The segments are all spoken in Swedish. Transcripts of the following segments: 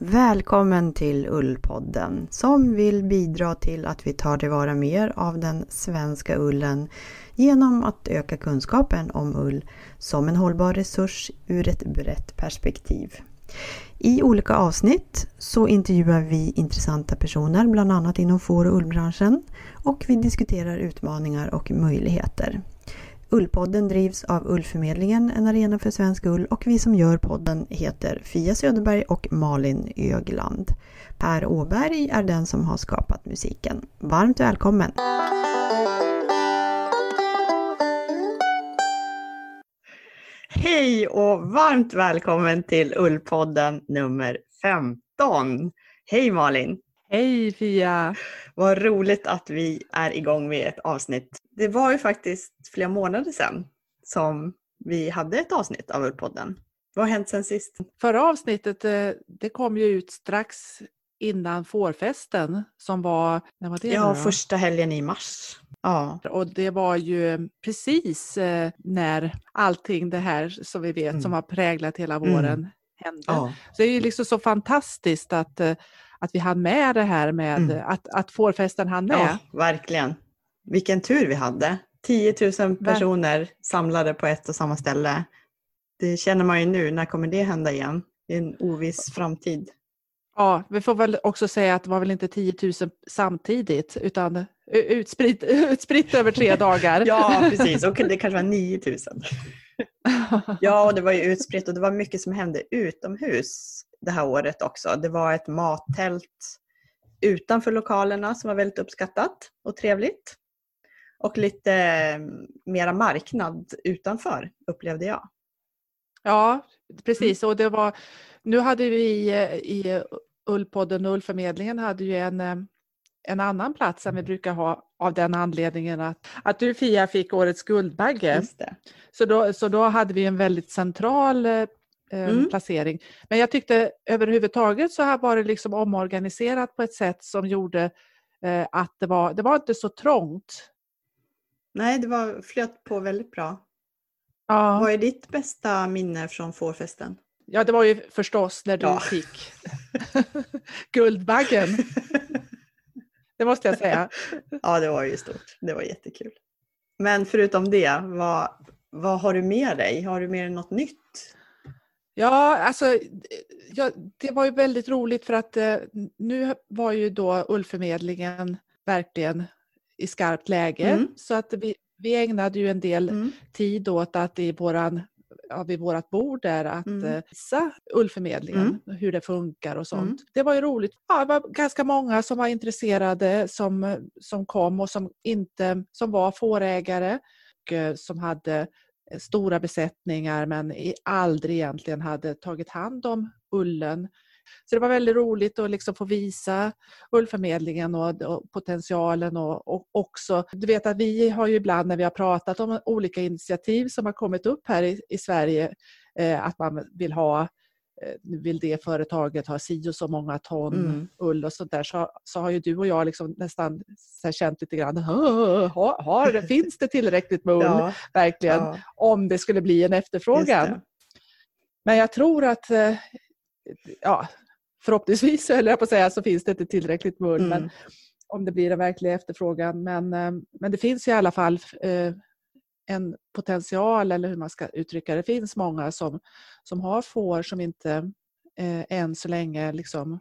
Välkommen till Ullpodden som vill bidra till att vi tar tillvara mer av den svenska ullen genom att öka kunskapen om ull som en hållbar resurs ur ett brett perspektiv. I olika avsnitt så intervjuar vi intressanta personer, bland annat inom får och ullbranschen och vi diskuterar utmaningar och möjligheter. Ullpodden drivs av Ullförmedlingen, en arena för svensk ull och vi som gör podden heter Fia Söderberg och Malin Ögland. Per Åberg är den som har skapat musiken. Varmt välkommen! Hej och varmt välkommen till Ullpodden nummer 15. Hej Malin! Hej Fia! Vad roligt att vi är igång med ett avsnitt. Det var ju faktiskt flera månader sedan som vi hade ett avsnitt av Ullpodden. Vad har hänt sen sist? Förra avsnittet eh, det kom ju ut strax innan fårfesten som var, när var det Ja, första helgen i mars. Ja. Och det var ju precis eh, när allting det här som vi vet mm. som har präglat hela våren mm. hände. Ja. Så det är ju liksom så fantastiskt att eh, att vi hann med det här med mm. att, att fårfesten hann med. Ja, verkligen. Vilken tur vi hade. 10 000 personer Ver samlade på ett och samma ställe. Det känner man ju nu, när kommer det hända igen? I en oviss framtid. Ja, vi får väl också säga att det var väl inte 10 000 samtidigt utan utspritt, utspritt över tre dagar. ja, precis. Och det kanske var 9 000. ja, och det var ju utspritt och det var mycket som hände utomhus det här året också. Det var ett mattält utanför lokalerna som var väldigt uppskattat och trevligt. Och lite mm, mera marknad utanför upplevde jag. Ja, precis. Och det var, nu hade vi eh, i Ullpodden och Ullförmedlingen hade ju en, eh, en annan plats än vi brukar ha av den anledningen att, att du Fia fick årets Guldbagge. Så då, så då hade vi en väldigt central eh, Eh, mm. placering. Men jag tyckte överhuvudtaget så här var det liksom omorganiserat på ett sätt som gjorde eh, att det var, det var inte så trångt. Nej, det var, flöt på väldigt bra. Ja. Vad är ditt bästa minne från fårfesten? Ja, det var ju förstås när du ja. fick Guldbaggen. det måste jag säga. Ja, det var ju stort. Det var jättekul. Men förutom det, vad, vad har du med dig? Har du med dig något nytt? Ja, alltså ja, det var ju väldigt roligt för att eh, nu var ju då Ullförmedlingen verkligen i skarpt läge mm. så att vi, vi ägnade ju en del mm. tid åt att i våran ja, vid vårt bord där att mm. Eh, visa Ullförmedlingen, mm. hur det funkar och sånt. Mm. Det var ju roligt. Ja, det var ganska många som var intresserade som, som kom och som, inte, som var fårägare och eh, som hade stora besättningar men aldrig egentligen hade tagit hand om ullen. Så det var väldigt roligt att liksom få visa ullförmedlingen och, och potentialen och, och, också, du vet att vi har ju ibland när vi har pratat om olika initiativ som har kommit upp här i, i Sverige eh, att man vill ha Eh, nu vill det företaget ha si och så många ton mm. ull och sånt där så, så har ju du och jag liksom nästan så känt lite grann, har, har, finns det tillräckligt med ull ja. verkligen ja. om det skulle bli en efterfrågan? Men jag tror att, eh, ja, förhoppningsvis höll jag på att säga så finns det inte tillräckligt med ull mm. men om det blir en verklig efterfrågan. Men, eh, men det finns i alla fall en potential eller hur man ska uttrycka det. Det finns många som, som har får som inte eh, än så länge liksom,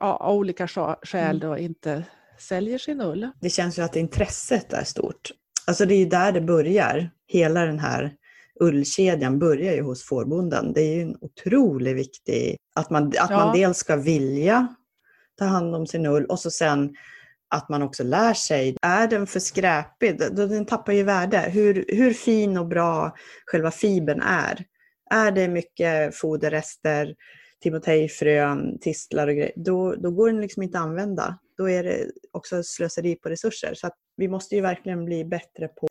ja, av olika skäl mm. då inte säljer sin ull. Det känns ju att intresset är stort. Alltså det är ju där det börjar. Hela den här ullkedjan börjar ju hos fårbonden. Det är ju en otroligt viktig, att man, att ja. man dels ska vilja ta hand om sin ull och så sen att man också lär sig. Är den för skräpig, då den tappar ju värde. Hur, hur fin och bra själva fibern är. Är det mycket foderrester, timotejfrön, tistlar och grejer, då, då går den liksom inte att använda. Då är det också slöseri på resurser. Så vi måste ju verkligen bli bättre på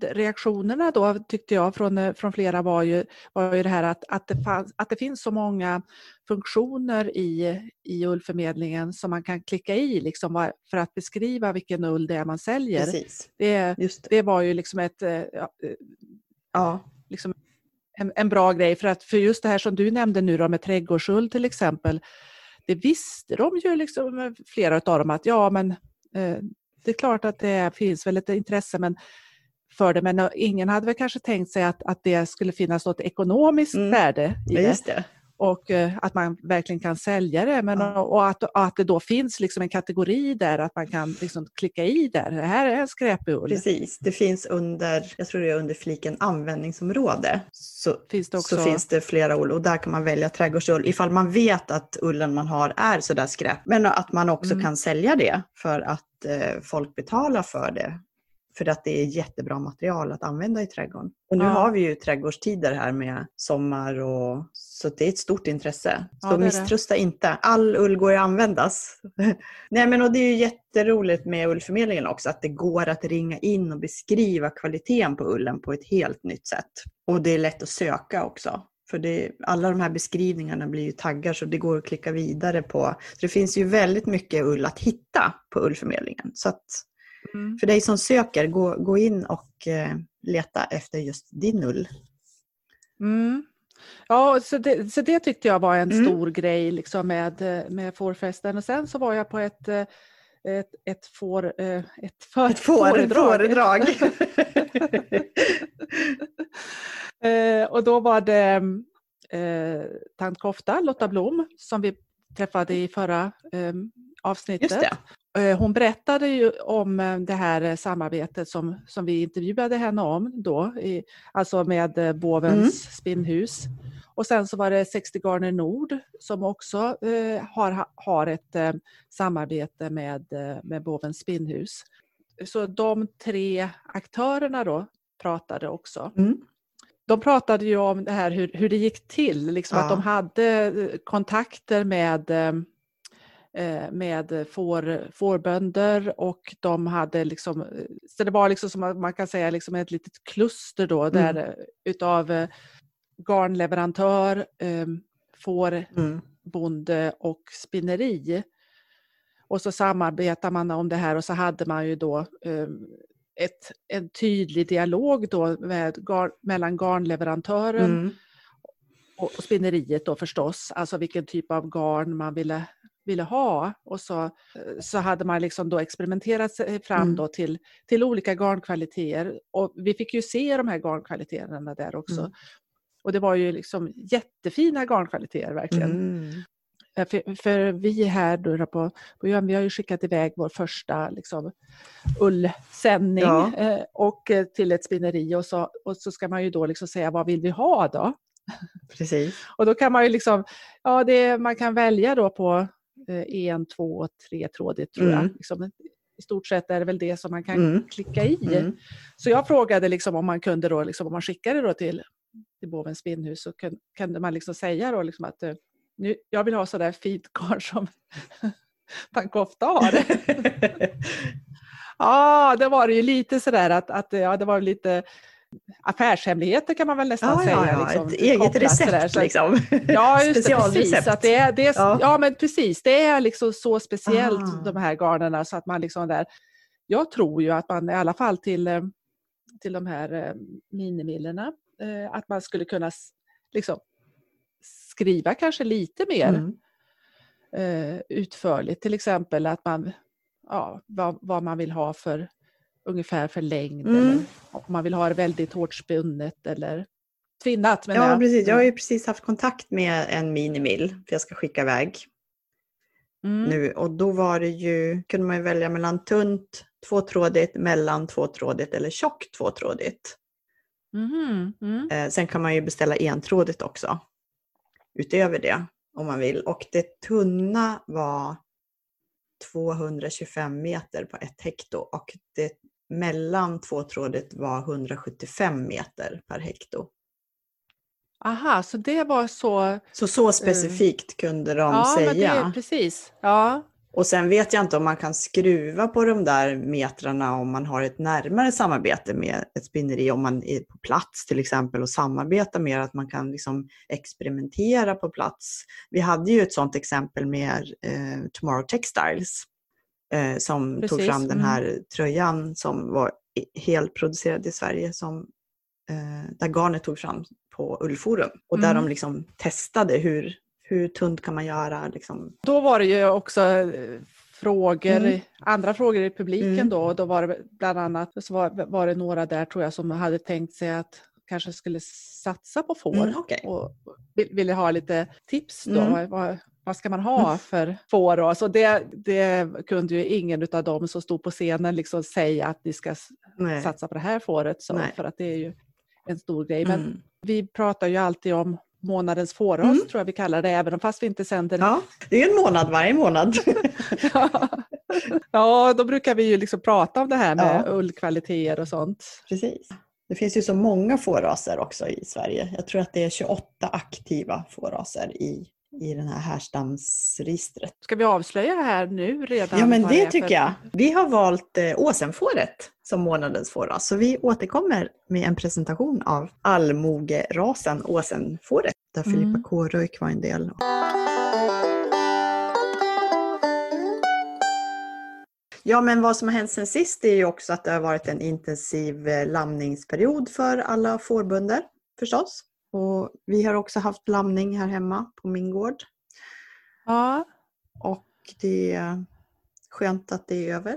reaktionerna då tyckte jag från, eh, från flera var ju, var ju det här att, att, det fanns, att det finns så många funktioner i, i ullförmedlingen som man kan klicka i liksom, för att beskriva vilken ull det är man säljer. Precis. Det, Just det. det var ju liksom ett ja, ja. liksom en, en bra grej för att för just det här som du nämnde nu då med trädgårdsull till exempel det visste de ju liksom, flera av dem att ja men eh, det är klart att det finns väl ett intresse men för det, men ingen hade väl kanske tänkt sig att, att det skulle finnas något ekonomiskt mm. värde i det. det och eh, att man verkligen kan sälja det. Men, ja. och att, att det då finns liksom en kategori där att man kan liksom klicka i där. Det här är en skräpull. Precis, det finns under, jag tror det är under fliken användningsområde. Så finns det, också... så finns det flera ull och där kan man välja trädgårdsull ifall man vet att ullen man har är sådär skräp. Men att man också mm. kan sälja det för att eh, folk betalar för det för att det är jättebra material att använda i trädgården. Och nu ja. har vi ju trädgårdstider här med sommar och så det är ett stort intresse. Så ja, misströsta inte. All ull går att användas. Nej men och det är ju jätteroligt med ullförmedlingen också att det går att ringa in och beskriva kvaliteten på ullen på ett helt nytt sätt. Och det är lätt att söka också. För det, alla de här beskrivningarna blir ju taggar så det går att klicka vidare på. Så det finns ju väldigt mycket ull att hitta på ullförmedlingen. Så att Mm. För dig som söker, gå, gå in och eh, leta efter just din ull. Mm. Ja, så det, så det tyckte jag var en mm. stor grej liksom med, med fårfesten. Och sen så var jag på ett, eh, ett, ett, får, eh, ett, för, ett får, fåredrag. eh, och då var det eh, tant Kofta, Lotta Blom, som vi träffade i förra eh, avsnittet. Eh, hon berättade ju om eh, det här eh, samarbetet som, som vi intervjuade henne om då, i, alltså med Bovens mm. spinnhus. Och sen så var det 60 Garner Nord som också eh, har, har ett eh, samarbete med, med Bovens spinnhus. Så de tre aktörerna då pratade också. Mm. De pratade ju om det här hur, hur det gick till, liksom ja. att de hade kontakter med Eh, med får, fårbönder och de hade liksom, så det var liksom som man kan säga liksom ett litet kluster då mm. där mm. utav eh, garnleverantör, fårbonde mm. och spinneri. Och så samarbetar man om det här och så hade man ju då ett, en tydlig dialog då med, mellan garnleverantören mm. och, och spinneriet då förstås, alltså vilken typ av garn man ville ville ha. Och så, så hade man liksom då experimenterat sig fram mm. då till, till olika garnkvaliteter. Och vi fick ju se de här garnkvaliteterna där också. Mm. Och det var ju liksom jättefina garnkvaliteter verkligen. Mm. Eh, för, för, vi här då på, på Jön, vi har ju skickat iväg vår första liksom, ullsändning ja. eh, och eh, till ett spinneri och så, och så ska man ju då liksom säga vad vill vi ha då? Precis. och då kan man ju liksom, ja det, man kan välja då på en, två, tre trådigt tror mm. jag. Liksom, I stort sett är det väl det som man kan mm. klicka i. Mm. Så jag frågade liksom om man kunde då, liksom, om man skickade då till, till Bovens spinnhus så kunde, kunde man liksom säga då liksom att nu, jag vill ha sådär fint garn som Pankofta har. ja, det var det ju lite sådär att, att ja, det var lite affärshemligheter kan man väl nästan ja, säga. Ja, liksom, ett eget recept liksom. Ja, just det, precis. Att det är, det är, ja. ja. men precis. Det är liksom så speciellt ah. de här garnerna så att man liksom där. Jag tror ju att man i alla fall till, eh, till de här eh, minimillerna eh, att man skulle kunna liksom skriva kanske lite mer mm. utförligt. Till exempel att man, ja, vad, vad man vill ha för ungefär för längd mm. eller om man vill ha det väldigt hårt spunnet eller tvinnat. ja, jag. precis. Jag har ju precis haft kontakt med en minimill för jag ska skicka iväg mm. nu och då var det ju, kunde man ju välja mellan tunt tvåtrådigt, mellan tvåtrådigt eller tjock tvåtrådigt. Mm. Mm. Eh, sen kan man ju beställa entrådigt också utöver det om man vill och det tunna var 225 meter på ett hekto och det mellan tvåtrådigt var 175 meter per hekto. Aha, så det var så... Så så eh, specifikt kunde de ja, säga. Det, precis. Ja. Och sen vet jag inte om man kan skruva på de där metrarna om man har ett närmare samarbete med ett spinneri, om man är på plats till exempel och samarbetar mer, att man kan liksom experimentera på plats. Vi hade ju ett sådant exempel med eh, Tomorrow Textiles eh, som Precis. tog fram den mm. här mm. tröjan som var helt producerad i Sverige, som, eh, där garnet tog fram på Ullforum och där mm. de liksom testade hur hur tunt kan man göra? Liksom? Då var det ju också eh, frågor, mm. andra frågor i publiken mm. då. då var det bland annat så var, var, det några där tror jag som hade tänkt sig att kanske skulle satsa på får mm, okay. och ville ha lite tips då. Mm. Vad, vad ska man ha mm. för får? Och så det, det kunde ju ingen av dem som stod på scenen liksom säga att ni ska Nej. satsa på det här fåret. Så, för att det är ju en stor grej. Men mm. vi pratar ju alltid om månadens fåras mm. tror jag vi kallar det, även fast vi inte sänder. Ja, det är en månad varje månad. ja. ja, då brukar vi ju liksom prata om det här med ja. ullkvaliteter och sånt. Precis. Det finns ju så många fåraser också i Sverige. Jag tror att det är 28 aktiva fåraser i i det här härstamsregistret. Ska vi avslöja här nu redan? Ja, men det tycker jag. Vi har valt eh, åsenfåret som månadens fåras, så vi återkommer med en presentation av allmogerasen åsenfåret, där mm. Filippa Kåröjk var en del. Ja, men vad som har hänt sen sist är ju också att det har varit en intensiv eh, lamningsperiod för alla fårbönder förstås. Och vi har också haft lamning här hemma på min gård. Ja. Och det är skönt att det är över.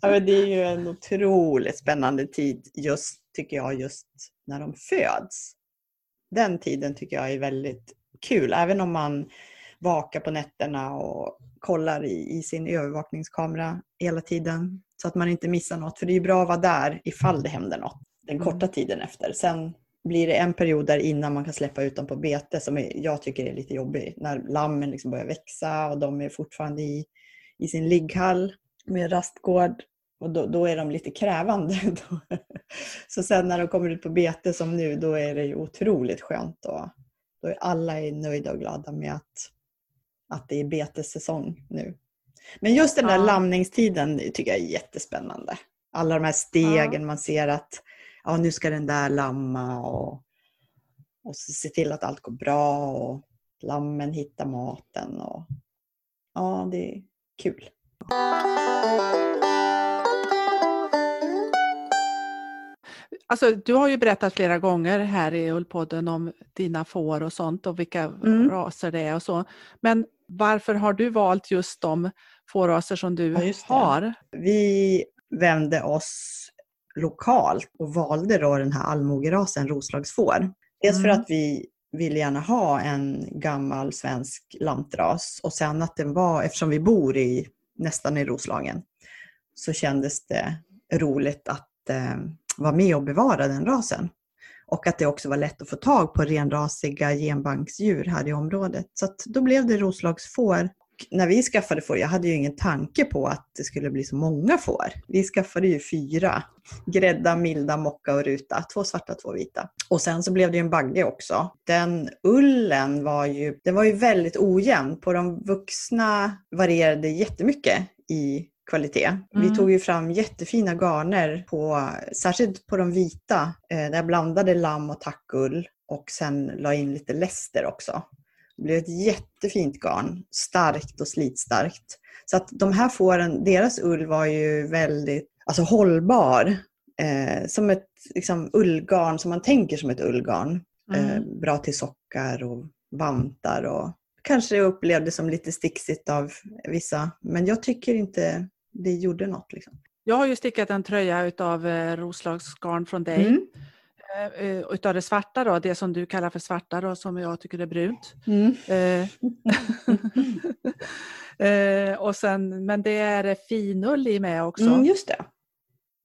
ja, det är ju en otroligt spännande tid just, tycker jag, just när de föds. Den tiden tycker jag är väldigt kul, även om man vakar på nätterna och kollar i, i sin övervakningskamera hela tiden så att man inte missar något. För det är bra att vara där ifall det händer något den korta mm. tiden efter. Sen blir det en period där innan man kan släppa ut dem på bete som jag tycker är lite jobbig. När lammen liksom börjar växa och de är fortfarande i, i sin ligghall med rastgård. Och då, då är de lite krävande. Så sen när de kommer ut på bete som nu, då är det ju otroligt skönt. Och då är alla är nöjda och glada med att, att det är betessäsong nu. Men just den där ja. lamningstiden tycker jag är jättespännande. Alla de här stegen ja. man ser att ja, nu ska den där lamma och, och se till att allt går bra och lammen hittar maten. Och, ja, det är kul. Alltså, du har ju berättat flera gånger här i Ullpodden om dina får och sånt och vilka mm. raser det är och så. Men varför har du valt just de fåraser som du ja, har? Vi vände oss lokalt och valde då den här allmogerasen roslagsfår. Dels för mm. att vi ville gärna ha en gammal svensk lantras och sen att den var, eftersom vi bor i, nästan i Roslagen, så kändes det roligt att eh, vara med och bevara den rasen. Och att det också var lätt att få tag på renrasiga genbanksdjur här i området. Så då blev det Roslagsfår när vi skaffade får, jag hade ju ingen tanke på att det skulle bli så många får. Vi skaffade ju fyra. Grädda, Milda, Mocka och Ruta. Två svarta, två vita. Och sen så blev det ju en bagge också. Den ullen var ju, den var ju väldigt ojämn. På de vuxna varierade jättemycket i kvalitet. Mm. Vi tog ju fram jättefina garner, på, särskilt på de vita, eh, där jag blandade lamm och tackull och sen la in lite läster också. Det blev ett jättefint garn, starkt och slitstarkt. Så att de här fåren, deras ull var ju väldigt alltså hållbar. Eh, som ett liksom, ullgarn som man tänker som ett ullgarn. Mm. Eh, bra till sockar och vantar och kanske upplevdes som lite sticksigt av vissa. Men jag tycker inte det gjorde något. Liksom. Jag har ju stickat en tröja av eh, Roslagsgarn från dig. Mm. Eh, utav det svarta då, det som du kallar för svarta då, som jag tycker är brunt. Mm. Eh, eh, och sen, men det är finull i med också. Mm, just det.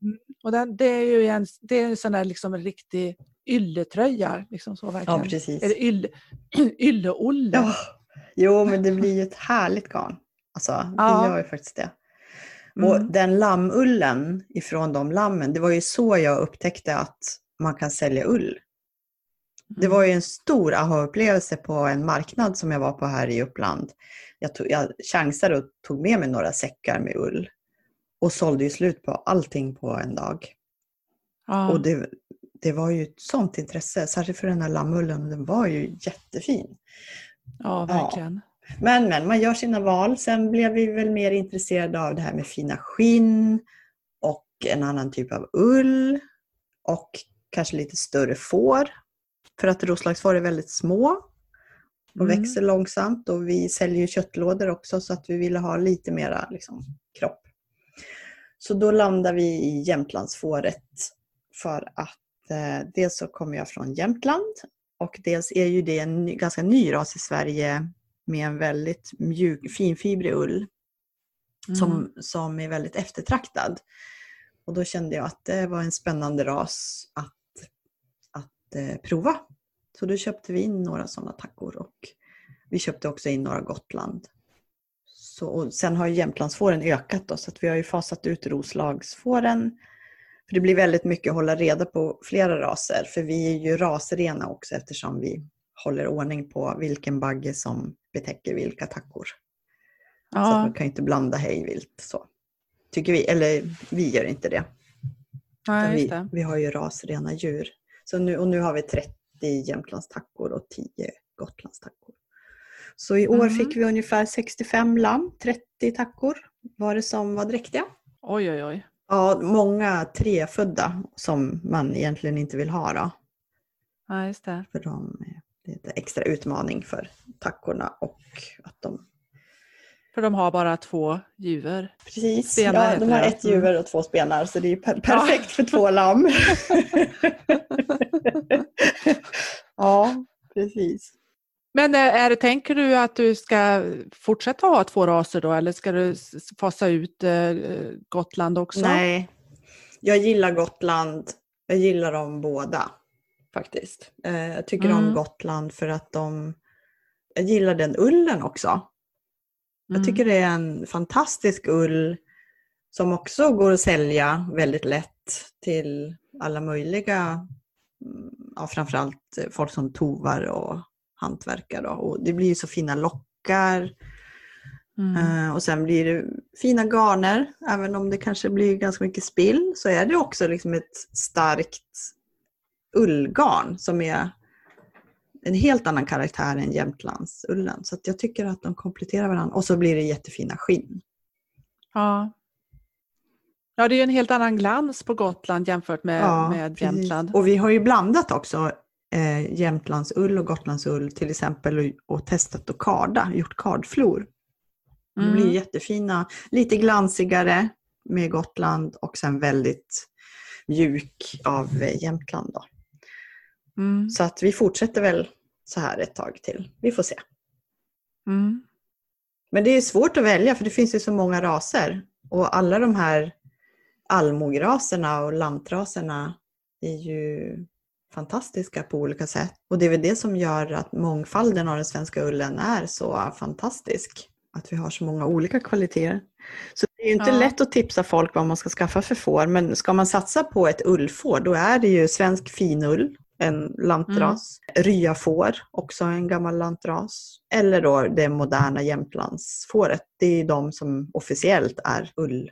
Mm. Och den, det är ju en, det är en sån där liksom riktig ylletröja. Liksom så verkligen. Ja, precis. Eller ylle, ylle-olle. Ja. Jo, men det blir ju ett härligt garn. Alltså, det ja. gör ju faktiskt det. Mm. Och den lammullen ifrån de lammen, det var ju så jag upptäckte att man kan sälja ull. Det var ju en stor aha-upplevelse på en marknad som jag var på här i Uppland. Jag, tog, jag chansade och tog med mig några säckar med ull och sålde ju slut på allting på en dag. Ja. Och det, det var ju ett sånt intresse, särskilt för den här lammullen. Den var ju jättefin. ja, verkligen. Men, men man gör sina val. Sen blev vi väl mer intresserade av det här med fina skinn och en annan typ av ull och kanske lite större får. För att roslagsfår är väldigt små och Mm. växer långsamt och vi säljer ju köttlådor också så att vi ville ha lite mera liksom, kropp. Så då landade vi i Jämtlandsfåret för att eh, dels så kommer jag från Jämtland och dels är ju det en ny, ganska ny ras i Sverige med en väldigt mjuk, finfibrig ull Mm. som, som är väldigt eftertraktad. Och då kände jag att det var en spännande ras att, prova. Så då köpte vi in några sådana tackor och vi köpte också in några Gotland. Så, och sen har ju Jämtlandsfåren ökat då, så att vi har ju fasat ut Roslagsfåren. För det blir väldigt mycket att hålla reda på flera raser, för vi är ju rasrena också eftersom vi håller ordning på vilken bagge som betäcker vilka tackor. Så Ja, man kan ju inte blanda hej vilt så. Tycker vi, eller vi gör inte det. Just vi, vi har ju rasrena djur. Så nu, och nu har vi 30 Jämtlandstackor och 10 Gotlandstackor. Så i år Mm. fick vi ungefär 65 lamm, 30 tackor var det som var dräktiga. Oj, oj, oj. Ja, många trefödda som man egentligen inte vill ha då. Ja, just det. För de, är- det är lite extra utmaning för tackorna och att de För de har bara två djur. Precis, Spenar ja, de har det. ett juver och två spenar så det är per- perfekt för två lamm. ja, precis. Men eh, är det, tänker du att du ska fortsätta ha två raser då eller ska du fasa ut eh, Gotland också? Nej, jag gillar Gotland. Jag gillar dem båda faktiskt. Eh, jag tycker om Mm. Gotland för att de... Jag gillar den ullen också. Jag Mm. tycker det är en fantastisk ull som också går att sälja väldigt lätt till alla möjliga, mm, ja, framförallt folk som tovar och hantverkare. då. Och det blir ju så fina lockar Mm. eh, och sen blir det fina garner. Även om det kanske blir ganska mycket spill så är det också liksom ett starkt ullgarn som är en helt annan karaktär än Jämtlandsullen. Så jag tycker att de kompletterar varandra. Och så blir det jättefina skinn. Ja. ja, det är ju en helt annan glans på Gotland jämfört med, med precis. Jämtland. Och vi har ju blandat också eh, Jämtlandsull och Gotlandsull till exempel och, och testat att karda, gjort kardflor. Blir Mm. jättefina, lite glansigare med Gotland och sen väldigt mjuk av eh, Jämtland. Då. Mm. Så att vi fortsätter väl så här ett tag till. Vi får se. Mm. Men det är svårt att välja för det finns ju så många raser. Och alla de här allmograserna och lantraserna är ju fantastiska på olika sätt. Och det är väl det som gör att mångfalden av den svenska ullen är så fantastisk. Att vi har så många olika kvaliteter. Så det är inte Ja. lätt att tipsa folk vad man ska skaffa för får. Men ska man satsa på ett ullfår då är det ju svensk finull, en lantras. Ryafår, också en gammal lantras. Eller då det moderna Jämtlandsfåret. Det är de som officiellt är ull,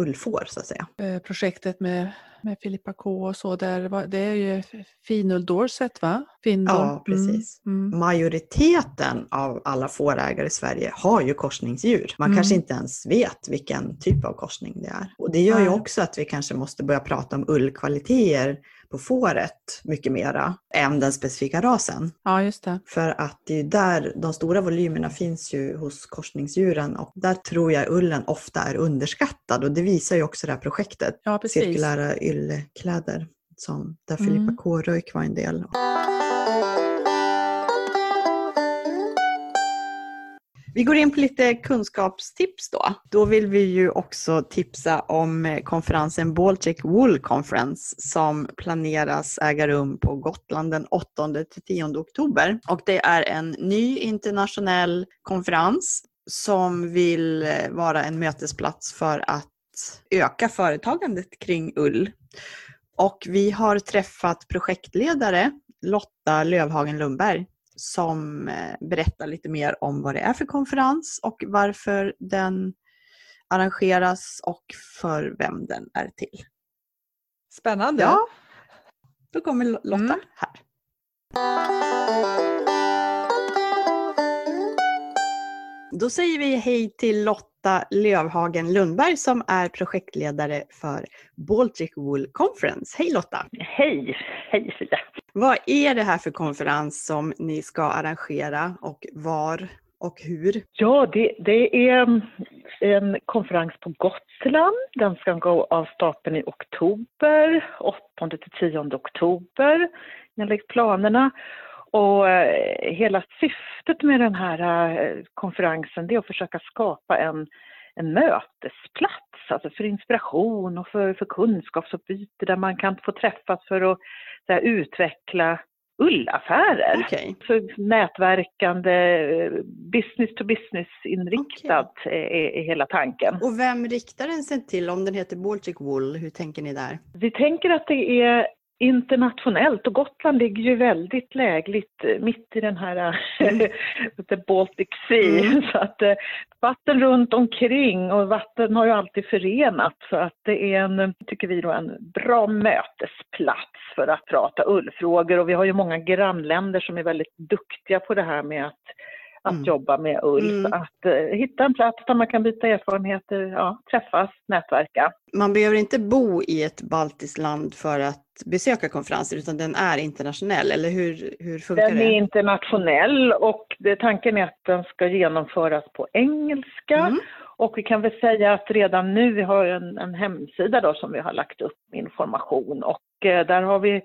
ullfår så att säga. Eh, Projektet med, med Filippa K och så, där, det är ju Finull Dorset va? Finull. Ja, precis. Mm. Mm. Majoriteten av alla fårägare i Sverige har ju korsningsdjur. Man Mm. kanske inte ens vet vilken typ av korsning det är. Och det gör ju också att vi kanske måste börja prata om ullkvaliteter på fåret mycket mera än den specifika rasen. Ja, just det. För att det är ju där de stora volymerna finns ju hos korsningsdjuren och där tror jag ullen ofta är underskattad och det visar ju också det här projektet Ja, precis. Cirkulära yllekläder som där Mm. Filippa K. Röjk var en del. Vi går in på lite kunskapstips då. Då vill vi ju också tipsa om eh, konferensen Baltic Wool Conference som planeras äga rum på Gotland den 8-10 oktober. Och det är en ny internationell konferens som vill eh, vara en mötesplats för att öka företagandet kring ull. Och vi har träffat projektledare Lotta Lövhagen Lundberg som eh, berättar lite mer om vad det är för konferens och varför den arrangeras och för vem den är till. Spännande! Ja, då kommer Lotta mm. här. Då säger vi hej till Lotta Lövhagen Lundberg som är projektledare för Baltic Wool Conference. Hej Lotta! Hej! Hej Frida! Vad är det här för konferens som ni ska arrangera och var och hur? Ja, det, det är mm, en konferens på Gotland. Den ska gå av stapeln i oktober, 8 till 10 oktober enligt planerna. Och eh, hela syftet med den här eh, konferensen det är att försöka skapa en, en mötesplats, alltså för inspiration och för, för kunskapsutbyte där man kan få träffas för att här, utveckla ullaffärer. Okay. Så nätverkande, business to business inriktat okay. är, är, hela tanken. Och vem riktar den sig till om den heter Baltic Wool? Hur tänker ni där? Vi tänker att det är internationellt och Gotland ligger ju väldigt lägligt eh, mitt i den här mm. the Baltic Sea. Mm. Så att eh, vatten runt omkring och vatten har ju alltid förenat så att det är en, tycker vi då, en bra mötesplats för att prata ullfrågor och vi har ju många grannländer som är väldigt duktiga på det här med att att mm. jobba med ull. Mm. Att uh, hitta en plats där man kan byta erfarenheter, ja, träffas, nätverka. Man behöver inte bo i ett baltiskt land för att besöka konferenser utan den är internationell, eller hur, hur funkar den det? Den är internationell och det, tanken är att den ska genomföras på engelska. Mm. Och vi kan väl säga att redan nu, vi har en, en hemsida då som vi har lagt upp information och eh, där har vi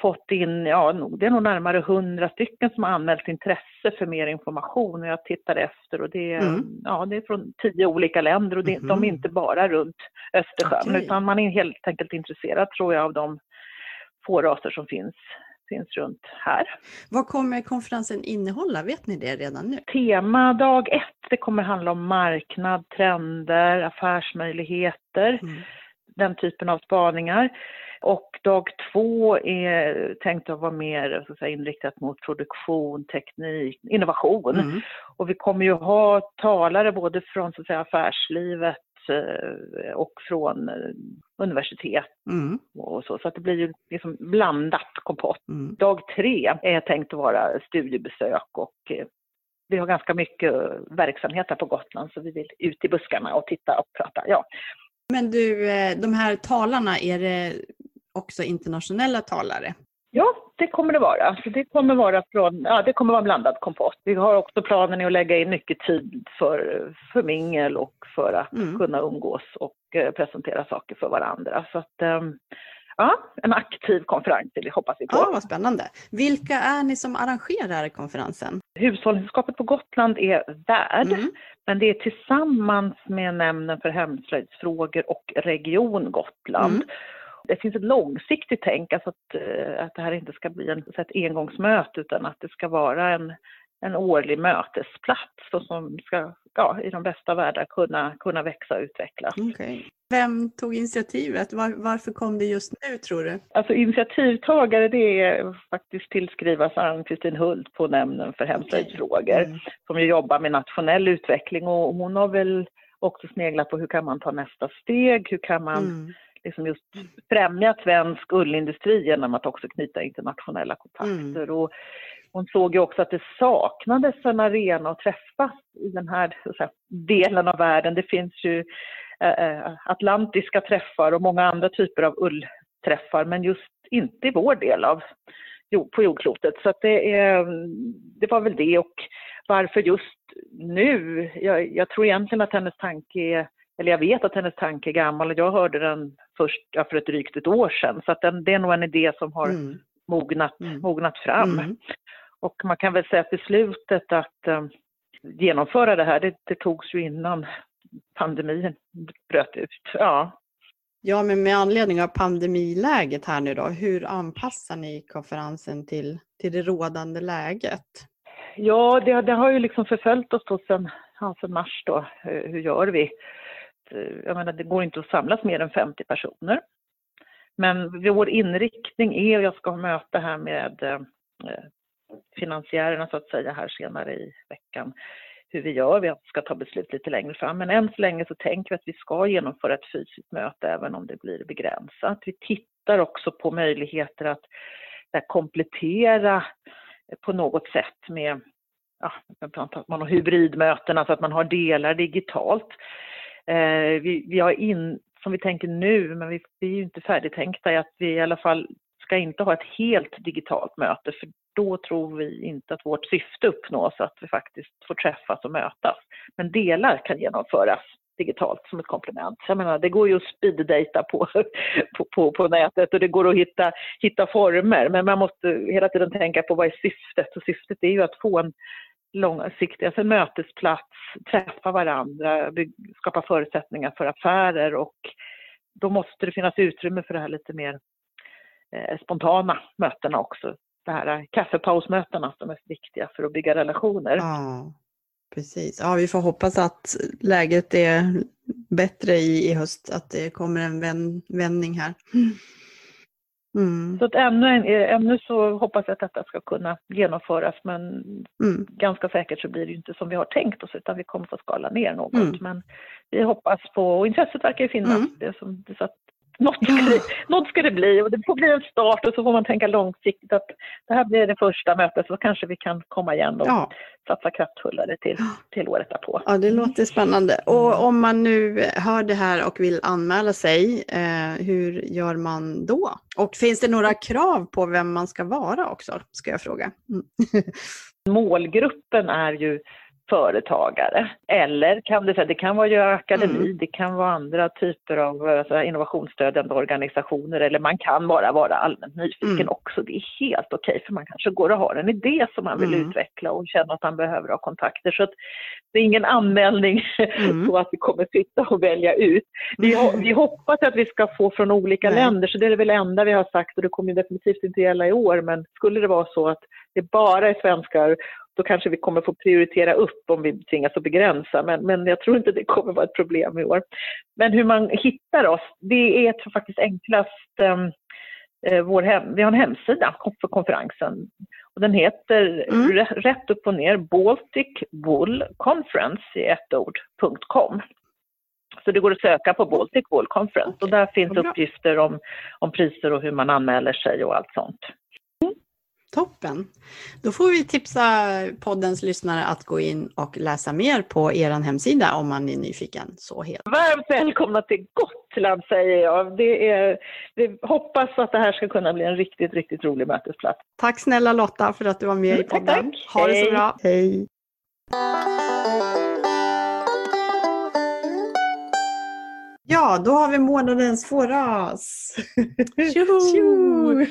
fått in, ja det är nog närmare hundra stycken som har anmält intresse för mer information och jag tittar efter och det är, mm. ja, det är från tio olika länder och det, mm. de är inte bara runt Östersjön okay. utan man är helt enkelt intresserad tror jag av de få raser som finns finns runt här. Vad kommer konferensen innehålla? Vet ni det redan nu? Tema dag ett, det kommer handla om marknad, trender, affärsmöjligheter, mm. Den typen av spaningar. Och dag två är tänkt att vara mer så att säga, inriktat mot produktion, teknik, innovation. Mm. Och vi kommer ju ha talare både från så att säga, affärslivet eh, och från eh, universitet mm. och så. Så att det blir ju liksom blandat kompott. Mm. Dag tre är tänkt att vara studiebesök och eh, vi har ganska mycket verksamhet här på Gotland så vi vill ut i buskarna och titta och prata. Ja. Men du, de här talarna, är det också internationella talare? Ja, det kommer det vara. Det kommer vara från, ja, det kommer vara blandad kompost. Vi har också planen att lägga in mycket tid för, för mingel och för att mm. kunna umgås och eh, presentera saker för varandra. Så att, ehm, ja, en aktiv konferens det hoppas vi på. Ja, vad spännande. Vilka är ni som arrangerar konferensen? Hushållningssällskapet på Gotland är värd, mm. men det är tillsammans med Nämnden för hemslöjdsfrågor och Region Gotland. Mm. Det finns ett långsiktigt tänk, alltså att, eh, att det här inte ska bli en, ett engångsmöte utan att det ska vara en, en årlig mötesplats och som ska ja, i de bästa världar kunna, kunna växa och utvecklas. Okay. Vem tog initiativet? Var, varför kom det just nu tror du? Alltså initiativtagare det är faktiskt tillskrivas Ann-Kristin Hult på Nämnden för hemslöjdsfrågor okay. mm. som ju jobbar med nationell utveckling och hon har väl också sneglat på hur kan man ta nästa steg, hur kan man mm liksom just främja svensk ullindustri genom att också knyta internationella kontakter. Mm. Och hon såg ju också att det saknades en arena att träffas i den här säga, delen av världen. Det finns ju eh, atlantiska träffar och många andra typer av ullträffar men just inte i vår del av på jordklotet. Så det, är, det var väl det och varför just nu? Jag, jag tror egentligen att hennes tanke är eller jag vet att hennes tanke är gammal och jag hörde den först ja, för ett drygt ett år sedan. Så att den, det är nog en idé som har mm. mognat, mm. mognat fram. Mm. Och man kan väl säga att beslutet att um, genomföra det här, det, det togs ju innan pandemin bröt ut. Ja. ja, men med anledning av pandemiläget här nu då, hur anpassar ni konferensen till, till det rådande läget? Ja, det, det har ju liksom förföljt oss då sedan, sedan mars då. Hur gör vi? Eh, jag menar, det går inte att samlas mer än 50 personer. Men vår inriktning är, och jag ska ha möte här med eh, finansiärerna så att säga här senare i veckan, hur vi gör. Vi ska ta beslut lite längre fram. Men än så länge så tänker vi att vi ska genomföra ett fysiskt möte även om det blir begränsat. Vi tittar också på möjligheter att komplettera på något sätt med ja, man har hybridmöten, alltså att man har delar digitalt. Eh, vi, vi, har in, som vi tänker nu, men vi, vi är ju inte färdigtänkta, i att vi i alla fall ska inte ha ett helt digitalt möte för då tror vi inte att vårt syfte uppnås, att vi faktiskt får träffas och mötas. Men delar kan genomföras digitalt som ett komplement. Jag menar, det går ju att speeddata på, på, på, på nätet och det går att hitta, hitta former, men man måste hela tiden tänka på vad är syftet? Och syftet är ju att få en långsiktig alltså en mötesplats, träffa varandra, skapa förutsättningar för affärer och då måste det finnas utrymme för det här lite mer eh, spontana mötena också. Det här kaffepausmötena som är viktiga för att bygga relationer. Ja, precis. Ja, vi får hoppas att läget är bättre i, i höst, att det kommer en vändning här. Mm. Så att ännu, ännu så hoppas jag att detta ska kunna genomföras men mm. ganska säkert så blir det inte som vi har tänkt oss utan vi kommer få skala ner något. Mm. Men vi hoppas på, och intresset verkar ju finnas, mm. det som, så att något ska, det, något ska det bli och det får bli en start och så får man tänka långsiktigt att det här blir det första mötet så kanske vi kan komma igen och ja. satsa kraftfullare till, till året därpå. Ja, det låter spännande. Och om man nu hör det här och vill anmäla sig, eh, hur gör man då? Och finns det några krav på vem man ska vara också, ska jag fråga. Mm. Målgruppen är ju företagare. Eller kan det, det kan vara Göra Akademi, mm. det kan vara andra typer av alltså, innovationsstödjande organisationer eller man kan bara vara allmänt nyfiken mm. också. Det är helt okej okay, för man kanske går och har en idé som man vill mm. utveckla och känner att man behöver ha kontakter. Så det är ingen anmälning mm. så att vi kommer sitta och välja ut. Vi, vi hoppas att vi ska få från olika Nej. länder så det är det väl enda vi har sagt och det kommer definitivt inte gälla i år men skulle det vara så att det bara är svenskar då kanske vi kommer få prioritera upp om vi tvingas att begränsa, men, men jag tror inte det kommer vara ett problem i år. Men hur man hittar oss, det är tror faktiskt enklast ehm, eh, vår hem, vi har en hemsida för konferensen och den heter mm. rätt upp och ner Baltic Wool Conference i ett ord.com. Så det går att söka på Baltic Wool Conference och där finns uppgifter om, om priser och hur man anmäler sig och allt sånt. Toppen! Då får vi tipsa poddens lyssnare att gå in och läsa mer på er hemsida om man är nyfiken. Så helt. Varmt välkomna till Gotland säger jag. Det är, vi hoppas att det här ska kunna bli en riktigt, riktigt rolig mötesplats. Tack snälla Lotta för att du var med i podden. Tack, tack. Ha det så bra. Hej! Ja, då har vi månadens fåras. Tjoho!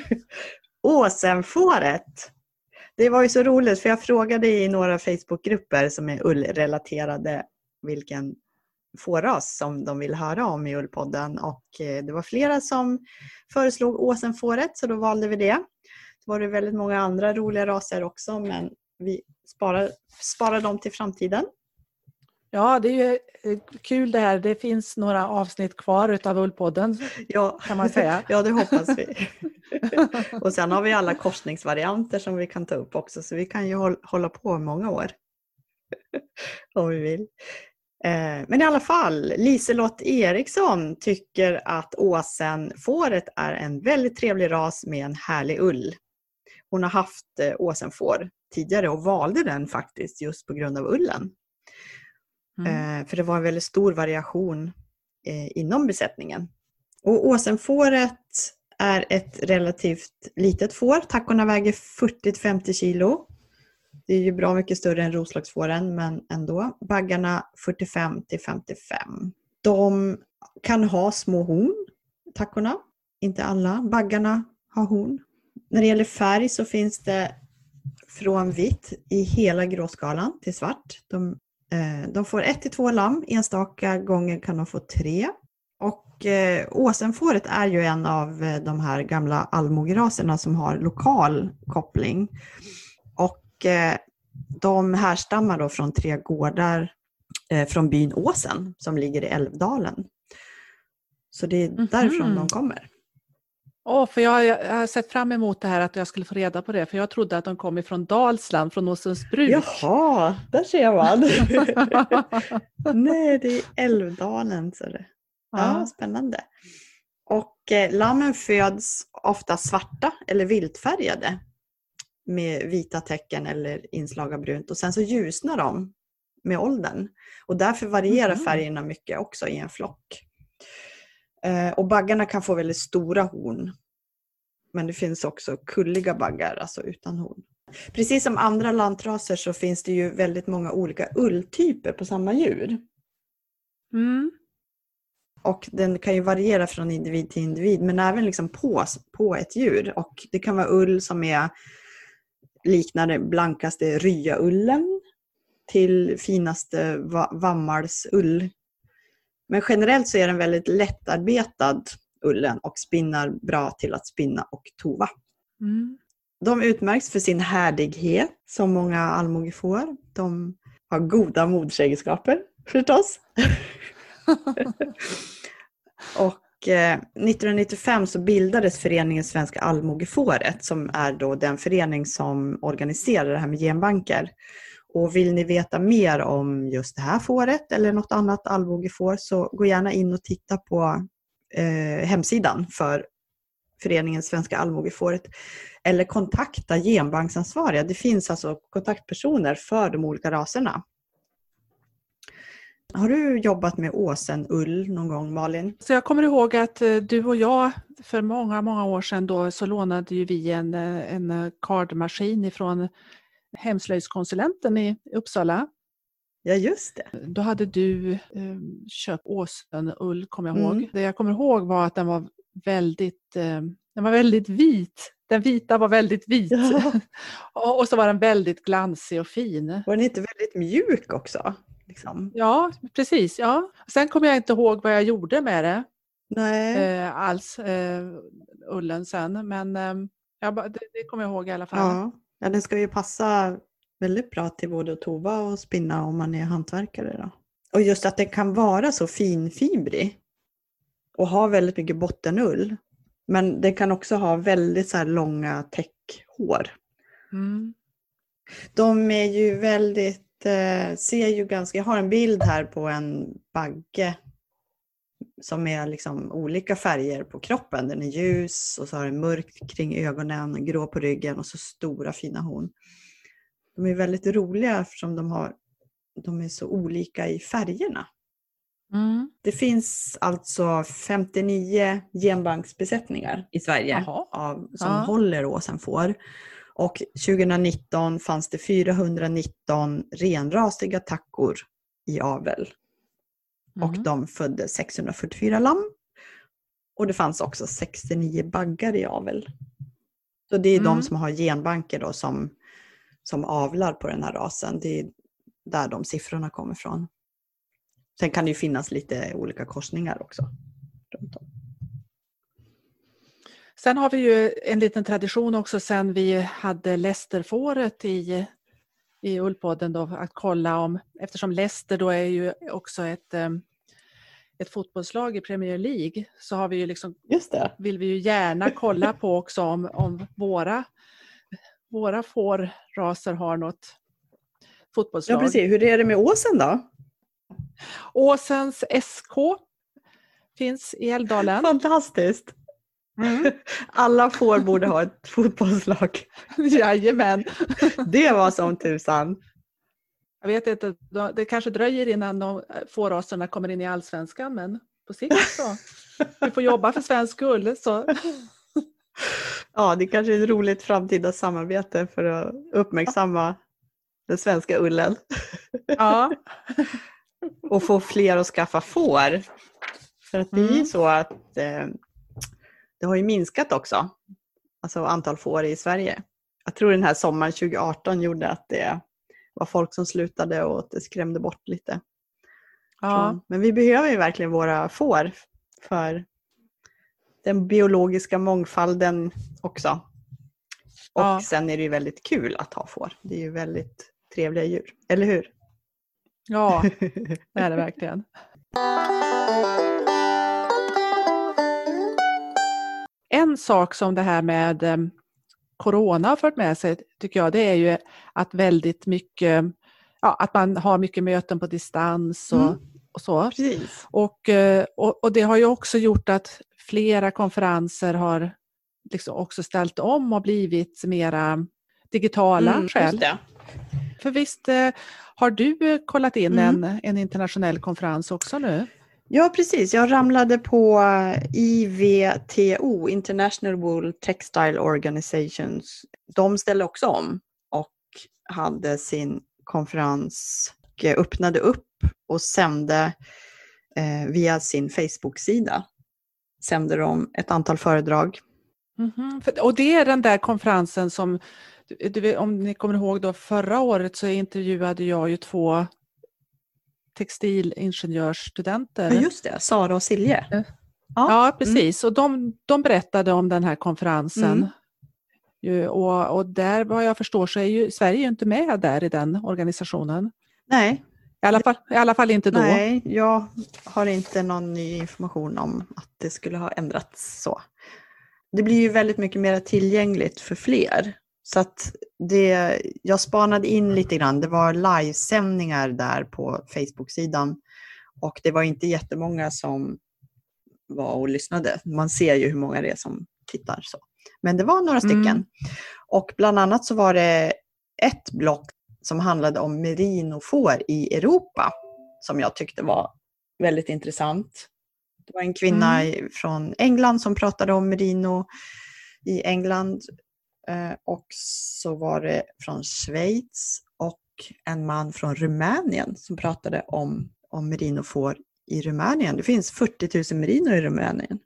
Åsenfåret. Det var ju så roligt för jag frågade i några Facebookgrupper som är ullrelaterade vilken fåras som de vill höra om i Ullpodden och eh, det var flera som föreslog åsenfåret så då valde vi det. Det var det väldigt många andra roliga raser också men vi sparar, sparar dem till framtiden. Ja, det är ju eh, kul det här. Det finns några avsnitt kvar utav Ullpodden ja. kan man säga. ja, det hoppas vi. och sen har vi alla korsningsvarianter som vi kan ta upp också så vi kan ju hålla på många år. Om vi vill. Eh, men i alla fall, Liselott Eriksson tycker att åsenfåret är en väldigt trevlig ras med en härlig ull. Hon har haft eh, åsenfår tidigare och valde den faktiskt just på grund av ullen. Mm. Eh, för det var en väldigt stor variation eh, inom besättningen. Och åsenfåret är ett relativt litet får. Tackorna väger 40-50 kilo. Det är ju bra mycket större än roslagsfåren men ändå. Baggarna 45 55. De kan ha små horn, tackorna. Inte alla. Baggarna har horn. När det gäller färg så finns det från vitt i hela gråskalan till svart. De, de får ett till två lamm, enstaka gånger kan de få tre. Och eh, åsenfåret är ju en av eh, de här gamla allmogeraserna som har lokal koppling. Och eh, de härstammar då från tre gårdar eh, från byn Åsen som ligger i Älvdalen. Så det är mm -hmm. därifrån de kommer. Oh, för jag, jag har sett fram emot det här att jag skulle få reda på det, för jag trodde att de kom ifrån Dalsland, från Åsundsbruk. Jaha, där ser man. Nej, det är Älvdalen. Så det. Ja, ja, spännande. Och eh, lammen föds ofta svarta eller viltfärgade med vita tecken eller inslag av brunt och sen så ljusnar de med åldern. Och därför varierar mm. färgerna mycket också i en flock. Eh, och baggarna kan få väldigt stora horn. Men det finns också kulliga baggar, alltså utan horn. Precis som andra lantraser så finns det ju väldigt många olika ulltyper på samma djur. Mm. Och den kan ju variera från individ till individ, men även liksom på, på ett djur. Och det kan vara ull som är liknar den blankaste ryaullen till finaste vammalsull. Men generellt så är den väldigt lättarbetad ullen och spinnar bra till att spinna och tova. Mm. De utmärks för sin härdighet som många allmogefår. De har goda modsegenskaper förstås. och eh, 1995 så bildades föreningen Svenska allmogefåret som är då den förening som organiserar det här med genbanker. Och vill ni veta mer om just det här fåret eller något annat allmogefår så gå gärna in och titta på eh, hemsidan för föreningen Svenska allmogefåret eller kontakta genbanksansvariga. Det finns alltså kontaktpersoner för de olika raserna. Har du jobbat med åsenull någon gång Malin? Så jag kommer ihåg att eh, du och jag för många, många år sedan då så lånade ju vi en, eh, en kardmaskin ifrån hemslöjdskonsulenten i Uppsala. Ja, just det. Då hade du eh, köpt åsenull, kommer jag ihåg. Mm. Det jag kommer ihåg var att den var väldigt, eh, den var väldigt vit. Den vita var väldigt vit. Ja. och så var den väldigt glansig och fin. Var den inte väldigt mjuk också? Liksom. Ja, precis. Ja. Sen kommer jag inte ihåg vad jag gjorde med det. Nej. Eh, alls, eh, ullen sen. Men eh, jag, det, det kommer jag ihåg i alla fall. Ja. Ja, den ska ju passa väldigt bra till både att tova och spinna om man är hantverkare. Då. Och just att den kan vara så finfibrig och ha väldigt mycket bottenull. Men den kan också ha väldigt så långa täckhår. Mm. De är ju väldigt, eh, ser ju ganska, jag har en bild här på en bagge som är liksom olika färger på kroppen. Den är ljus och så har den mörkt kring ögonen, grå på ryggen och så stora fina horn. De är väldigt roliga eftersom de, har, de är så olika i färgerna. Mm. Det finns alltså 59 genbanksbesättningar i Sverige av, som ja. håller åsenfår. Och 2019 fanns det 419 renrasiga tackor i avel. Mm. Och de födde 644 lamm. Och det fanns också 69 baggar i avel. Så det är mm. de som har genbanker då som som avlar på den här rasen. Det är där de siffrorna kommer ifrån. Sen kan det ju finnas lite olika korsningar också. Sen har vi ju en liten tradition också sen vi hade Lesterfåret i, i Ullpodden då, att kolla om, eftersom Leicester då är ju också ett, eh, ett fotbollslag i Premier League, så har vi ju liksom, vill vi ju gärna kolla på också om, om våra våra fårraser har något fotbollslag. Ja precis, hur är det med Åsen då? Åsens SK finns i Älvdalen. Fantastiskt! Mm. Alla får borde ha ett fotbollslag. Jajamän. Det var som tusan. Jag vet inte, det kanske dröjer innan de fårraserna kommer in i allsvenskan men på sikt så. Vi får jobba för svensk skull. Så. Ja, det kanske är ett roligt framtida samarbete för att uppmärksamma den svenska ullen. Ja. och få fler att skaffa får. För att det är ju mm. så att eh, det har ju minskat också, alltså antal får i Sverige. Jag tror den här sommaren 2018 gjorde att det var folk som slutade och att det skrämde bort lite. Ja. Men vi behöver ju verkligen våra får för den biologiska mångfalden också. Och ja. sen är det ju väldigt kul att ha får. Det är ju väldigt trevliga djur, eller hur? Ja, det är det verkligen. En sak som det här med eh, Corona har fört med sig, tycker jag, det är ju att väldigt mycket, ja, att man har mycket möten på distans och, mm. och så. Precis. Och, eh, och, och, det har ju också gjort att flera konferenser har liksom också ställt om och blivit mera digitala mm, själv. För visst eh, har du kollat in mm. en, en internationell konferens också nu? Ja, precis. Jag ramlade på IVTO, International Wool Textile Organizations. De ställde också om och hade sin konferens, och öppnade upp och sände eh, via sin Facebook-sida. Sände de ett antal föredrag. Mm -hmm. Och det är den där konferensen som, om ni kommer ihåg då förra året så intervjuade jag ju två textilingenjörsstudenter. Ja, just det, Sara och Silje. Ja, ja mm. precis. Mm. Och de, de berättade om den här konferensen. Mm. Och, och där vad jag förstår så är ju Sverige inte med där i den organisationen. Nej. I alla fall, i alla fall inte då. Nej, jag har inte någon ny information om att det skulle ha ändrats så. Det blir ju väldigt mycket mer tillgängligt för fler. Så att det, jag spanade in lite grann. Det var livesändningar där på Facebook-sidan och det var inte jättemånga som var och lyssnade. Man ser ju hur många det är som tittar. Så. Men det var några stycken. Mm. Och bland annat så var det ett block som handlade om merinofår i Europa som jag tyckte var väldigt intressant. Det var en kvinna mm. från England som pratade om merino i England och så var det från Schweiz och en man från Rumänien som pratade om, om merinofår i Rumänien. Det finns 40 000 merino i Rumänien.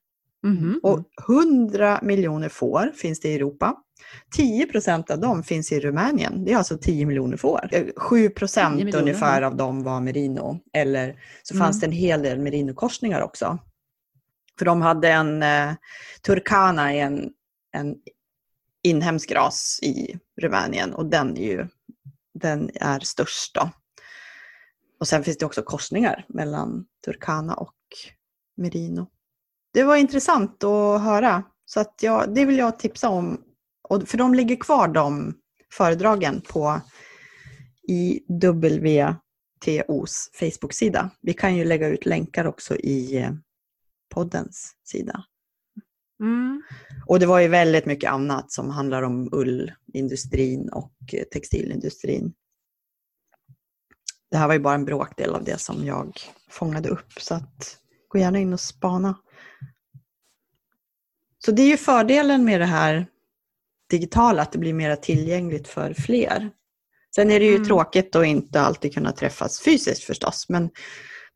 Mm. Och 100 miljoner får finns det i Europa. 10 procent av dem finns i Rumänien. Det är alltså 10 miljoner får. 7 eh, procent ungefär av dem var merino. Eller så mm. fanns det en hel del merinokorsningar också. För de hade en eh, turkana, en, en inhemsk ras i Rumänien och den är ju den är störst. Då. Och sen finns det också korsningar mellan Turkana och Merino. Det var intressant att höra, så att jag, det vill jag tipsa om. Och för de ligger kvar de föredragen på IWTOs Facebook-sida. Vi kan ju lägga ut länkar också i poddens sida. Mm. Och det var ju väldigt mycket annat som handlar om ullindustrin och eh, textilindustrin. Det här var ju bara en bråkdel av det som jag fångade upp, så att gå gärna in och spana. Så det är ju fördelen med det här digitala, att det blir mer tillgängligt för fler. Sen är det ju mm. tråkigt att inte alltid kunna träffas fysiskt förstås, men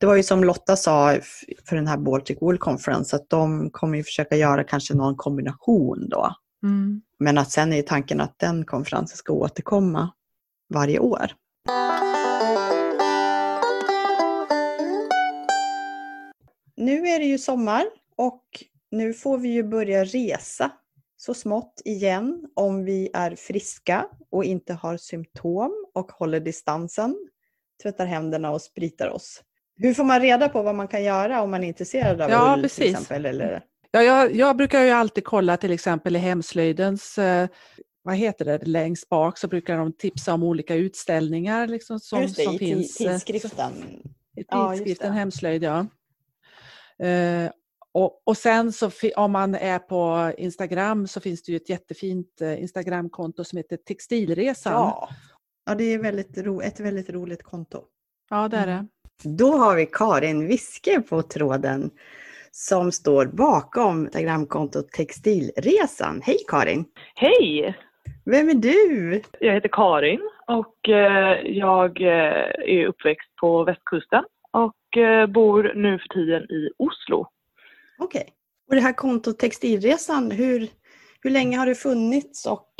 det var ju som Lotta sa för den här Baltic Wool Conference att de kommer ju försöka göra kanske någon kombination då. Mm. Men att sen är tanken att den konferensen ska återkomma varje år. Nu är det ju sommar och nu får vi ju börja resa så smått igen om vi är friska och inte har symptom och håller distansen, tvättar händerna och spritar oss. Hur får man reda på vad man kan göra om man är intresserad av ja, precis. till exempel? Eller? Ja, jag, jag, brukar ju alltid kolla till exempel i hemslöjdens eh, vad heter det, längst bak så brukar de tipsa om olika utställningar liksom, som, just det, som i finns. Eh, tidskriften. I tidskriften ja, Hemslöjd, ja. Eh, och, och sen så om man är på Instagram så finns det ju ett jättefint eh, Instagramkonto som heter Textilresan. Ja, ja det är väldigt ro, ett väldigt roligt konto. Ja, det är det. Då har vi Karin Wiske på tråden som står bakom Instagramkontot Textilresan. Hej Karin! Hej! Vem är du? Jag heter Karin och eh, jag eh, är uppväxt på västkusten och eh, bor nu för tiden i Oslo. Okej. Okay. Och det här kontot Textilresan, hur, hur länge har det funnits och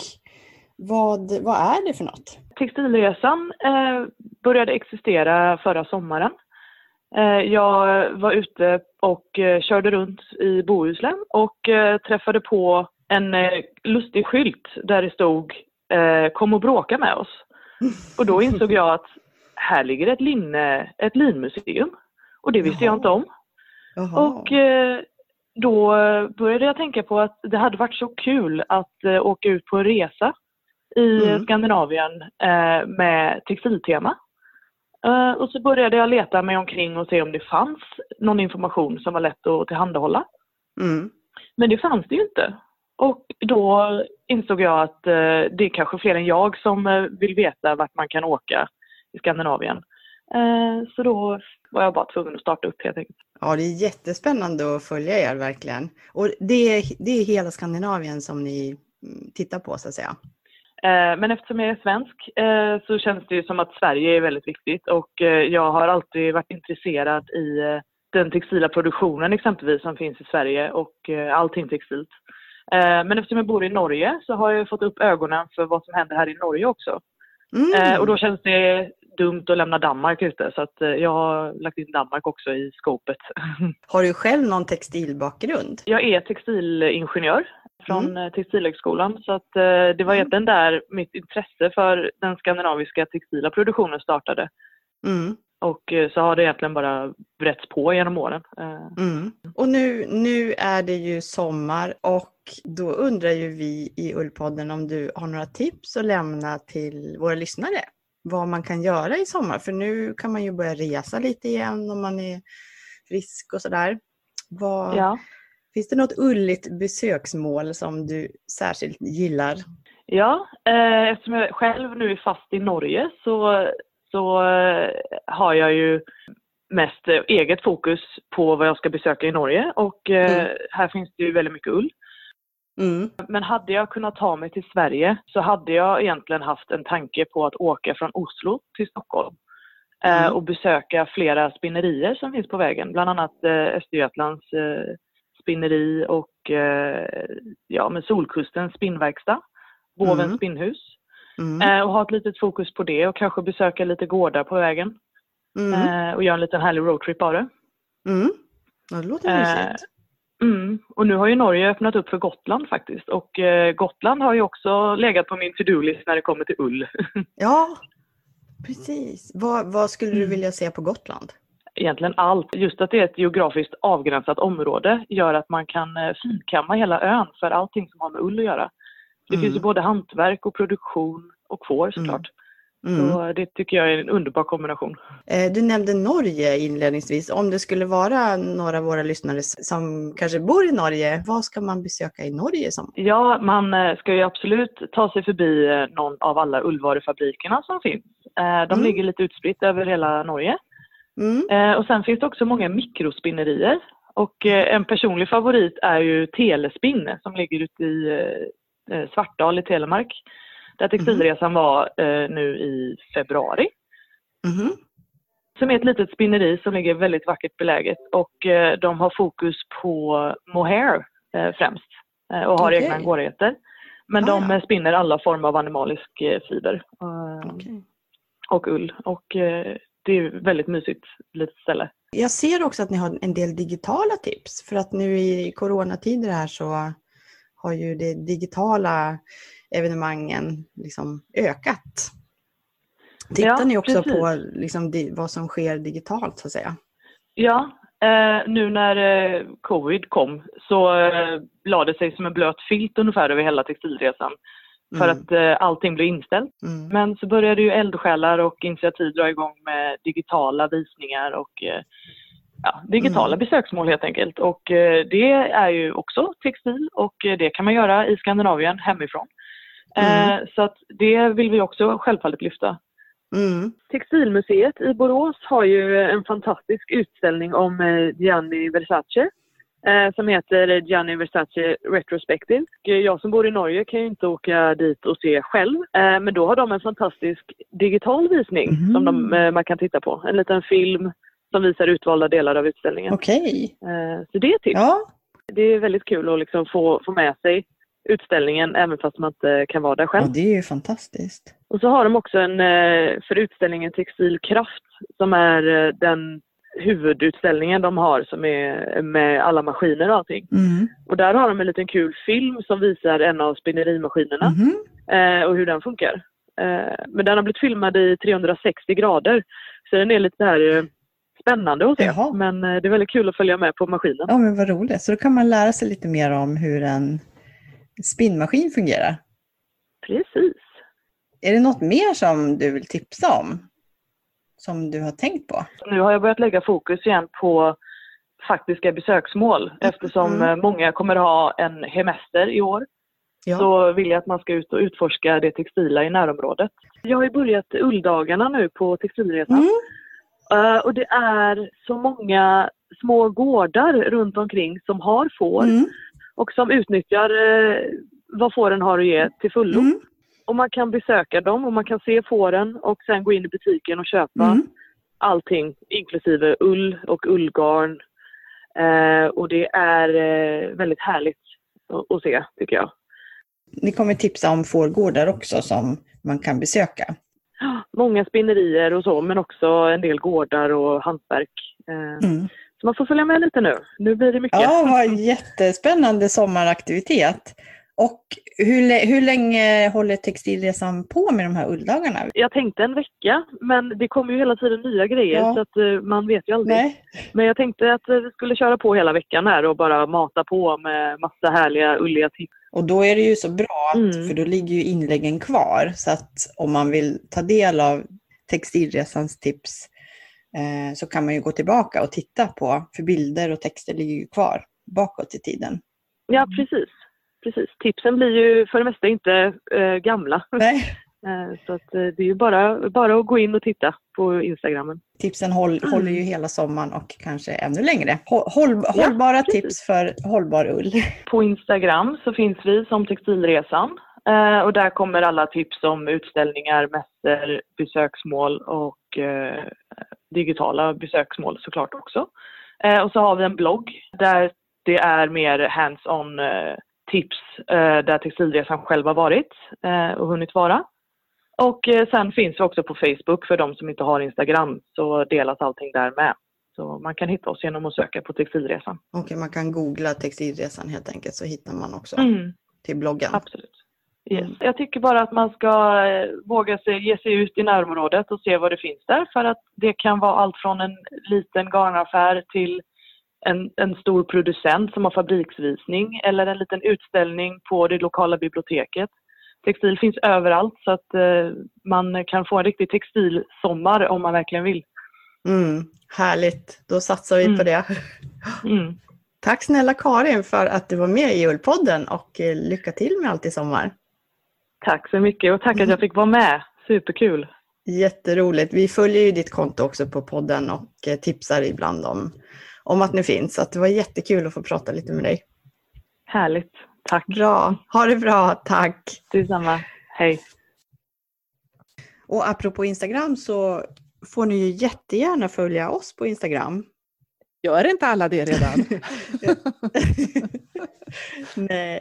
vad, vad är det för något? Textilresan eh, började existera förra sommaren. Eh, jag var ute och eh, körde runt i Bohuslän och eh, träffade på en lustig skylt där det stod Kom och bråka med oss. Och då insåg jag att här ligger ett, linne, ett linmuseum och det visste Jaha. jag inte om. Jaha. Och då började jag tänka på att det hade varit så kul att åka ut på en resa i Mm. Skandinavien eh, med textiltema. Eh, och så började jag leta mig omkring och se om det fanns någon information som var lätt att tillhandahålla. Mm. Men det fanns det ju inte. Och då insåg jag att eh, det är kanske fler än jag som eh, vill veta vart man kan åka i Skandinavien. Eh, så då var jag bara tvungen att starta upp helt enkelt. Ja, det är jättespännande att följa er verkligen. Och det är, det är hela Skandinavien som ni mm, tittar på så att säga. Eh, Men eftersom jag är svensk eh, så känns det ju som att Sverige är väldigt viktigt och eh, jag har alltid varit intresserad i den textila produktionen exempelvis som finns i Sverige och allting textilt. Men eftersom jag bor i Norge så har jag fått upp ögonen för vad som händer här i Norge också. Mm. Och då känns det dumt att lämna Danmark ute så att jag har lagt in Danmark också i skopet. Har du själv någon textilbakgrund? Jag är textilingenjör från Mm. mm. Textilhögskolan så att eh, det var egentligen där mitt intresse för den skandinaviska textila produktionen startade. Mm. Och eh, så har det egentligen bara bretts på genom åren. Eh, Mm. Och nu, nu är det ju sommar och då undrar ju vi i Ullpodden om du har några tips att lämna till våra lyssnare. Vad man kan göra i sommar, för nu kan man ju börja resa lite igen om man är frisk och sådär. Vad, ja. Finns det något ulligt besöksmål som du särskilt gillar? Ja, eh, eftersom jag själv nu är fast i Norge så, så eh, har jag ju mest eh, eget fokus på vad jag ska besöka i Norge och eh, Mm. här finns det ju väldigt mycket ull. Mm. Men hade jag kunnat ta mig till Sverige så hade jag egentligen haft en tanke på att åka från Oslo till Stockholm. eh, Mm. Och besöka flera spinnerier som finns på vägen. Bland annat eh, Östergötlands spinneri och eh, ja, med Solkustens spinnverkstad. Bovens Mm. spinnhus. Mm. Eh, och ha ett litet fokus på det och kanske besöka lite gårdar på vägen. Mm. Eh, och göra en liten härlig roadtrip av det. Mm. Ja, det låter Eh, mysigt. Mm. Och nu har ju Norge öppnat upp för Gotland faktiskt. Och eh, Gotland har ju också legat på min to-do-list när det kommer till ull. Ja, precis. Vad, vad skulle du Mm. vilja se på Gotland? Egentligen allt. Just att det är ett geografiskt avgränsat område gör att man kan eh, finkamma hela ön för allting som har med ull att göra. Det Mm. finns ju både hantverk och produktion och får såklart. Mm. Så det tycker jag är en underbar kombination. Eh, Du nämnde Norge inledningsvis. Om det skulle vara några av våra lyssnare som kanske bor i Norge, vad ska man besöka i Norge som? Ja, man eh, ska ju absolut ta sig förbi någon av alla ullvarufabrikerna som finns. De Mm. ligger lite utspritt över hela Norge. Mm. Eh, Och sen finns det också många mikrospinnerier. Och eh, en personlig favorit är ju Telespinn som ligger ute i eh, eh, Svartdal i Telemark. Där textilresan var eh, nu i februari. Mhm. Som är ett litet spinneri som ligger väldigt vackert beläget och eh, de har fokus på mohair främst och har Okej. egna angårigheter. Men Ah, de ja. spinner alla former av animalisk fiber Okej. och ull och det är väldigt mysigt litet ställe. Jag ser också att ni har en del digitala tips för att nu i coronatider här så har ju de digitala evenemangen liksom ökat. Tittar Ja, ni också precis. på liksom vad som sker digitalt så att säga? Ja, eh, nu när eh, covid kom så eh, la det sig som en blöt filt ungefär över hela textilresan. För Mm. att eh, allting blev inställt. Mm. Men så började ju eldsjälar och initiativ dra igång med digitala visningar och eh, ja, digitala Mm. besöksmål helt enkelt. Och eh, det är ju också textil och eh, det kan man göra i Skandinavien hemifrån. Mm. Eh, så att det vill vi också självfallet lyfta. Mm. Textilmuseet i Borås har ju en fantastisk utställning om eh, Gianni Versace eh, som heter Gianni Versace Retrospective. Och Jag som bor i Norge kan ju inte åka dit och se själv eh, men då har de en fantastisk digital visning Mhm. som de, eh, man kan titta på. En liten film som visar utvalda delar av utställningen. Okej. Eh, Så det är ett tips. Ja. Det är väldigt kul att liksom få, få med sig utställningen även fast man inte kan vara där själv. ja, det är ju fantastiskt. Och så har de också en, eh, för utställningen Textilkraft som är eh, den huvudutställningen de har som är med alla maskiner och allting. Mm. Och där har de en liten kul film som visar en av spinnerimaskinerna Mhm. eh, och hur den funkar. Eh, men den har blivit filmad i 360 grader så den är lite så här eh, spännande att se. Jaha. Men eh, det är väldigt kul att följa med på maskinen. Ja, men vad roligt. Så då kan man lära sig lite mer om hur en spinnmaskin fungerar. Precis. Är det något mer som du vill tipsa om? Som du har tänkt på? Nu har jag börjat lägga fokus igen på faktiska besöksmål eftersom Mm. eh, många kommer ha en hemester i år. Ja. Så vill jag att man ska ut och utforska det textila i närområdet. Jag har ju börjat ulldagarna nu på Textilresan. Mm. Eh, och det är så många små gårdar runt omkring som har får Mm. och som utnyttjar eh, vad fåren har att ge till fullo. Mm. Och man kan besöka dem och man kan se fåren och sen gå in i butiken och köpa Mm. allting inklusive ull och ullgarn. Eh, och det är eh, väldigt härligt att, se tycker jag. Ni kommer tipsa om fårgårdar också som man kan besöka. Många spinnerier och så men också en del gårdar och hantverk. Eh, Mm. Så man får följa med lite nu. Nu blir det mycket. Ja, vad jättespännande sommaraktivitet. Och hur, hur länge håller Textilresan på med de här ulldagarna? Jag tänkte en vecka men det kommer ju hela tiden nya grejer Ja. så att eh, man vet ju aldrig. Nej. Men jag tänkte att eh, vi skulle köra på hela veckan här och bara mata på med massa härliga ulliga tips. Och då är det ju så bra, att, Mm. för då ligger ju inläggen kvar. Så att om man vill ta del av Textilresans tips eh, så kan man ju gå tillbaka och titta på, för bilder och texter ligger ju kvar bakåt i tiden. Ja precis. Precis. Tipsen blir ju för det mesta inte eh, gamla. Nej. Eh, så att, eh, det är ju bara, bara att gå in och titta på Instagrammen. Tipsen håll, Mm. håller ju hela sommaren och kanske ännu längre. Håll, håll, Ja, hållbara precis. tips för hållbar ull. På Instagram så finns vi som Textilresan eh, och där kommer alla tips om utställningar, mässor, besöksmål och digitala besöksmål såklart också. Och så har vi en blogg där det är mer hands-on tips eh, där Textilresan själv har varit eh, och hunnit vara. Och eh, sen finns vi också på Facebook för de som inte har Instagram så delas allting där med. Så man kan hitta oss genom att söka på Textilresan. Okej, man kan googla Textilresan helt enkelt så hittar man också Mm. till bloggen. Absolut. Yes. Mm. Jag tycker bara att man ska våga sig, ge sig ut i närområdet och se vad det finns där. För att det kan vara allt från en liten garnaffär till en, en stor producent som har fabriksvisning eller en liten utställning på det lokala biblioteket. Textil finns överallt så att eh, man kan få en riktig textilsommar om man verkligen vill. Mm, härligt, då satsar vi på Mm. det. Mm. Tack snälla Karin för att du var med i Ullpodden och eh, lycka till med allt i sommar. Tack så mycket och tack Mm. att jag fick vara med. Superkul! Jätteroligt. Vi följer ju ditt konto också på podden och eh, tipsar ibland om, om att ni finns. Så att det var jättekul att få prata lite med dig. Härligt! Tack! Bra, ha det bra, tack! Detsamma! Hej! Och apropå Instagram så får ni ju jättegärna följa oss på Instagram. Gör inte alla det redan? Nej,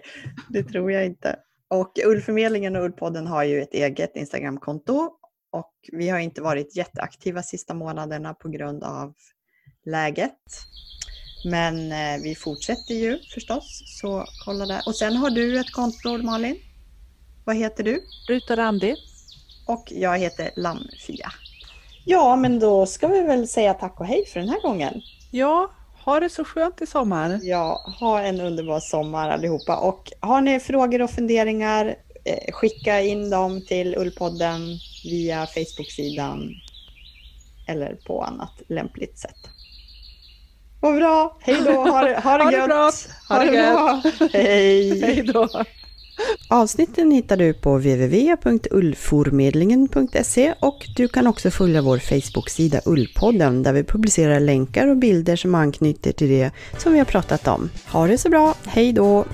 det tror jag inte. Och Ullförmedlingen och Ullpodden har ju ett eget Instagramkonto och vi har inte varit jätteaktiva sista månaderna på grund av läget. Men eh, vi fortsätter ju förstås, så kolla där. Och sen har du ett konto Malin. Vad heter du? Rut och Randi? Och jag heter Lammfia. Ja, men då ska vi väl säga tack och hej för den här gången. Ja, ha det så skönt i sommar. Ja, ha en underbar sommar allihopa. Och har ni frågor och funderingar, eh, skicka in dem till Ullpodden via Facebook-sidan eller på annat lämpligt sätt. Vad bra! Hej då! Ha det, ha det, Ha det bra. Ha det bra! Hej! Hej då! Avsnitten hittar du på www.ullformedlingen.se och du kan också följa vår Facebook-sida Ullpodden där vi publicerar länkar och bilder som anknyter till det som vi har pratat om. Ha det så bra, hej då!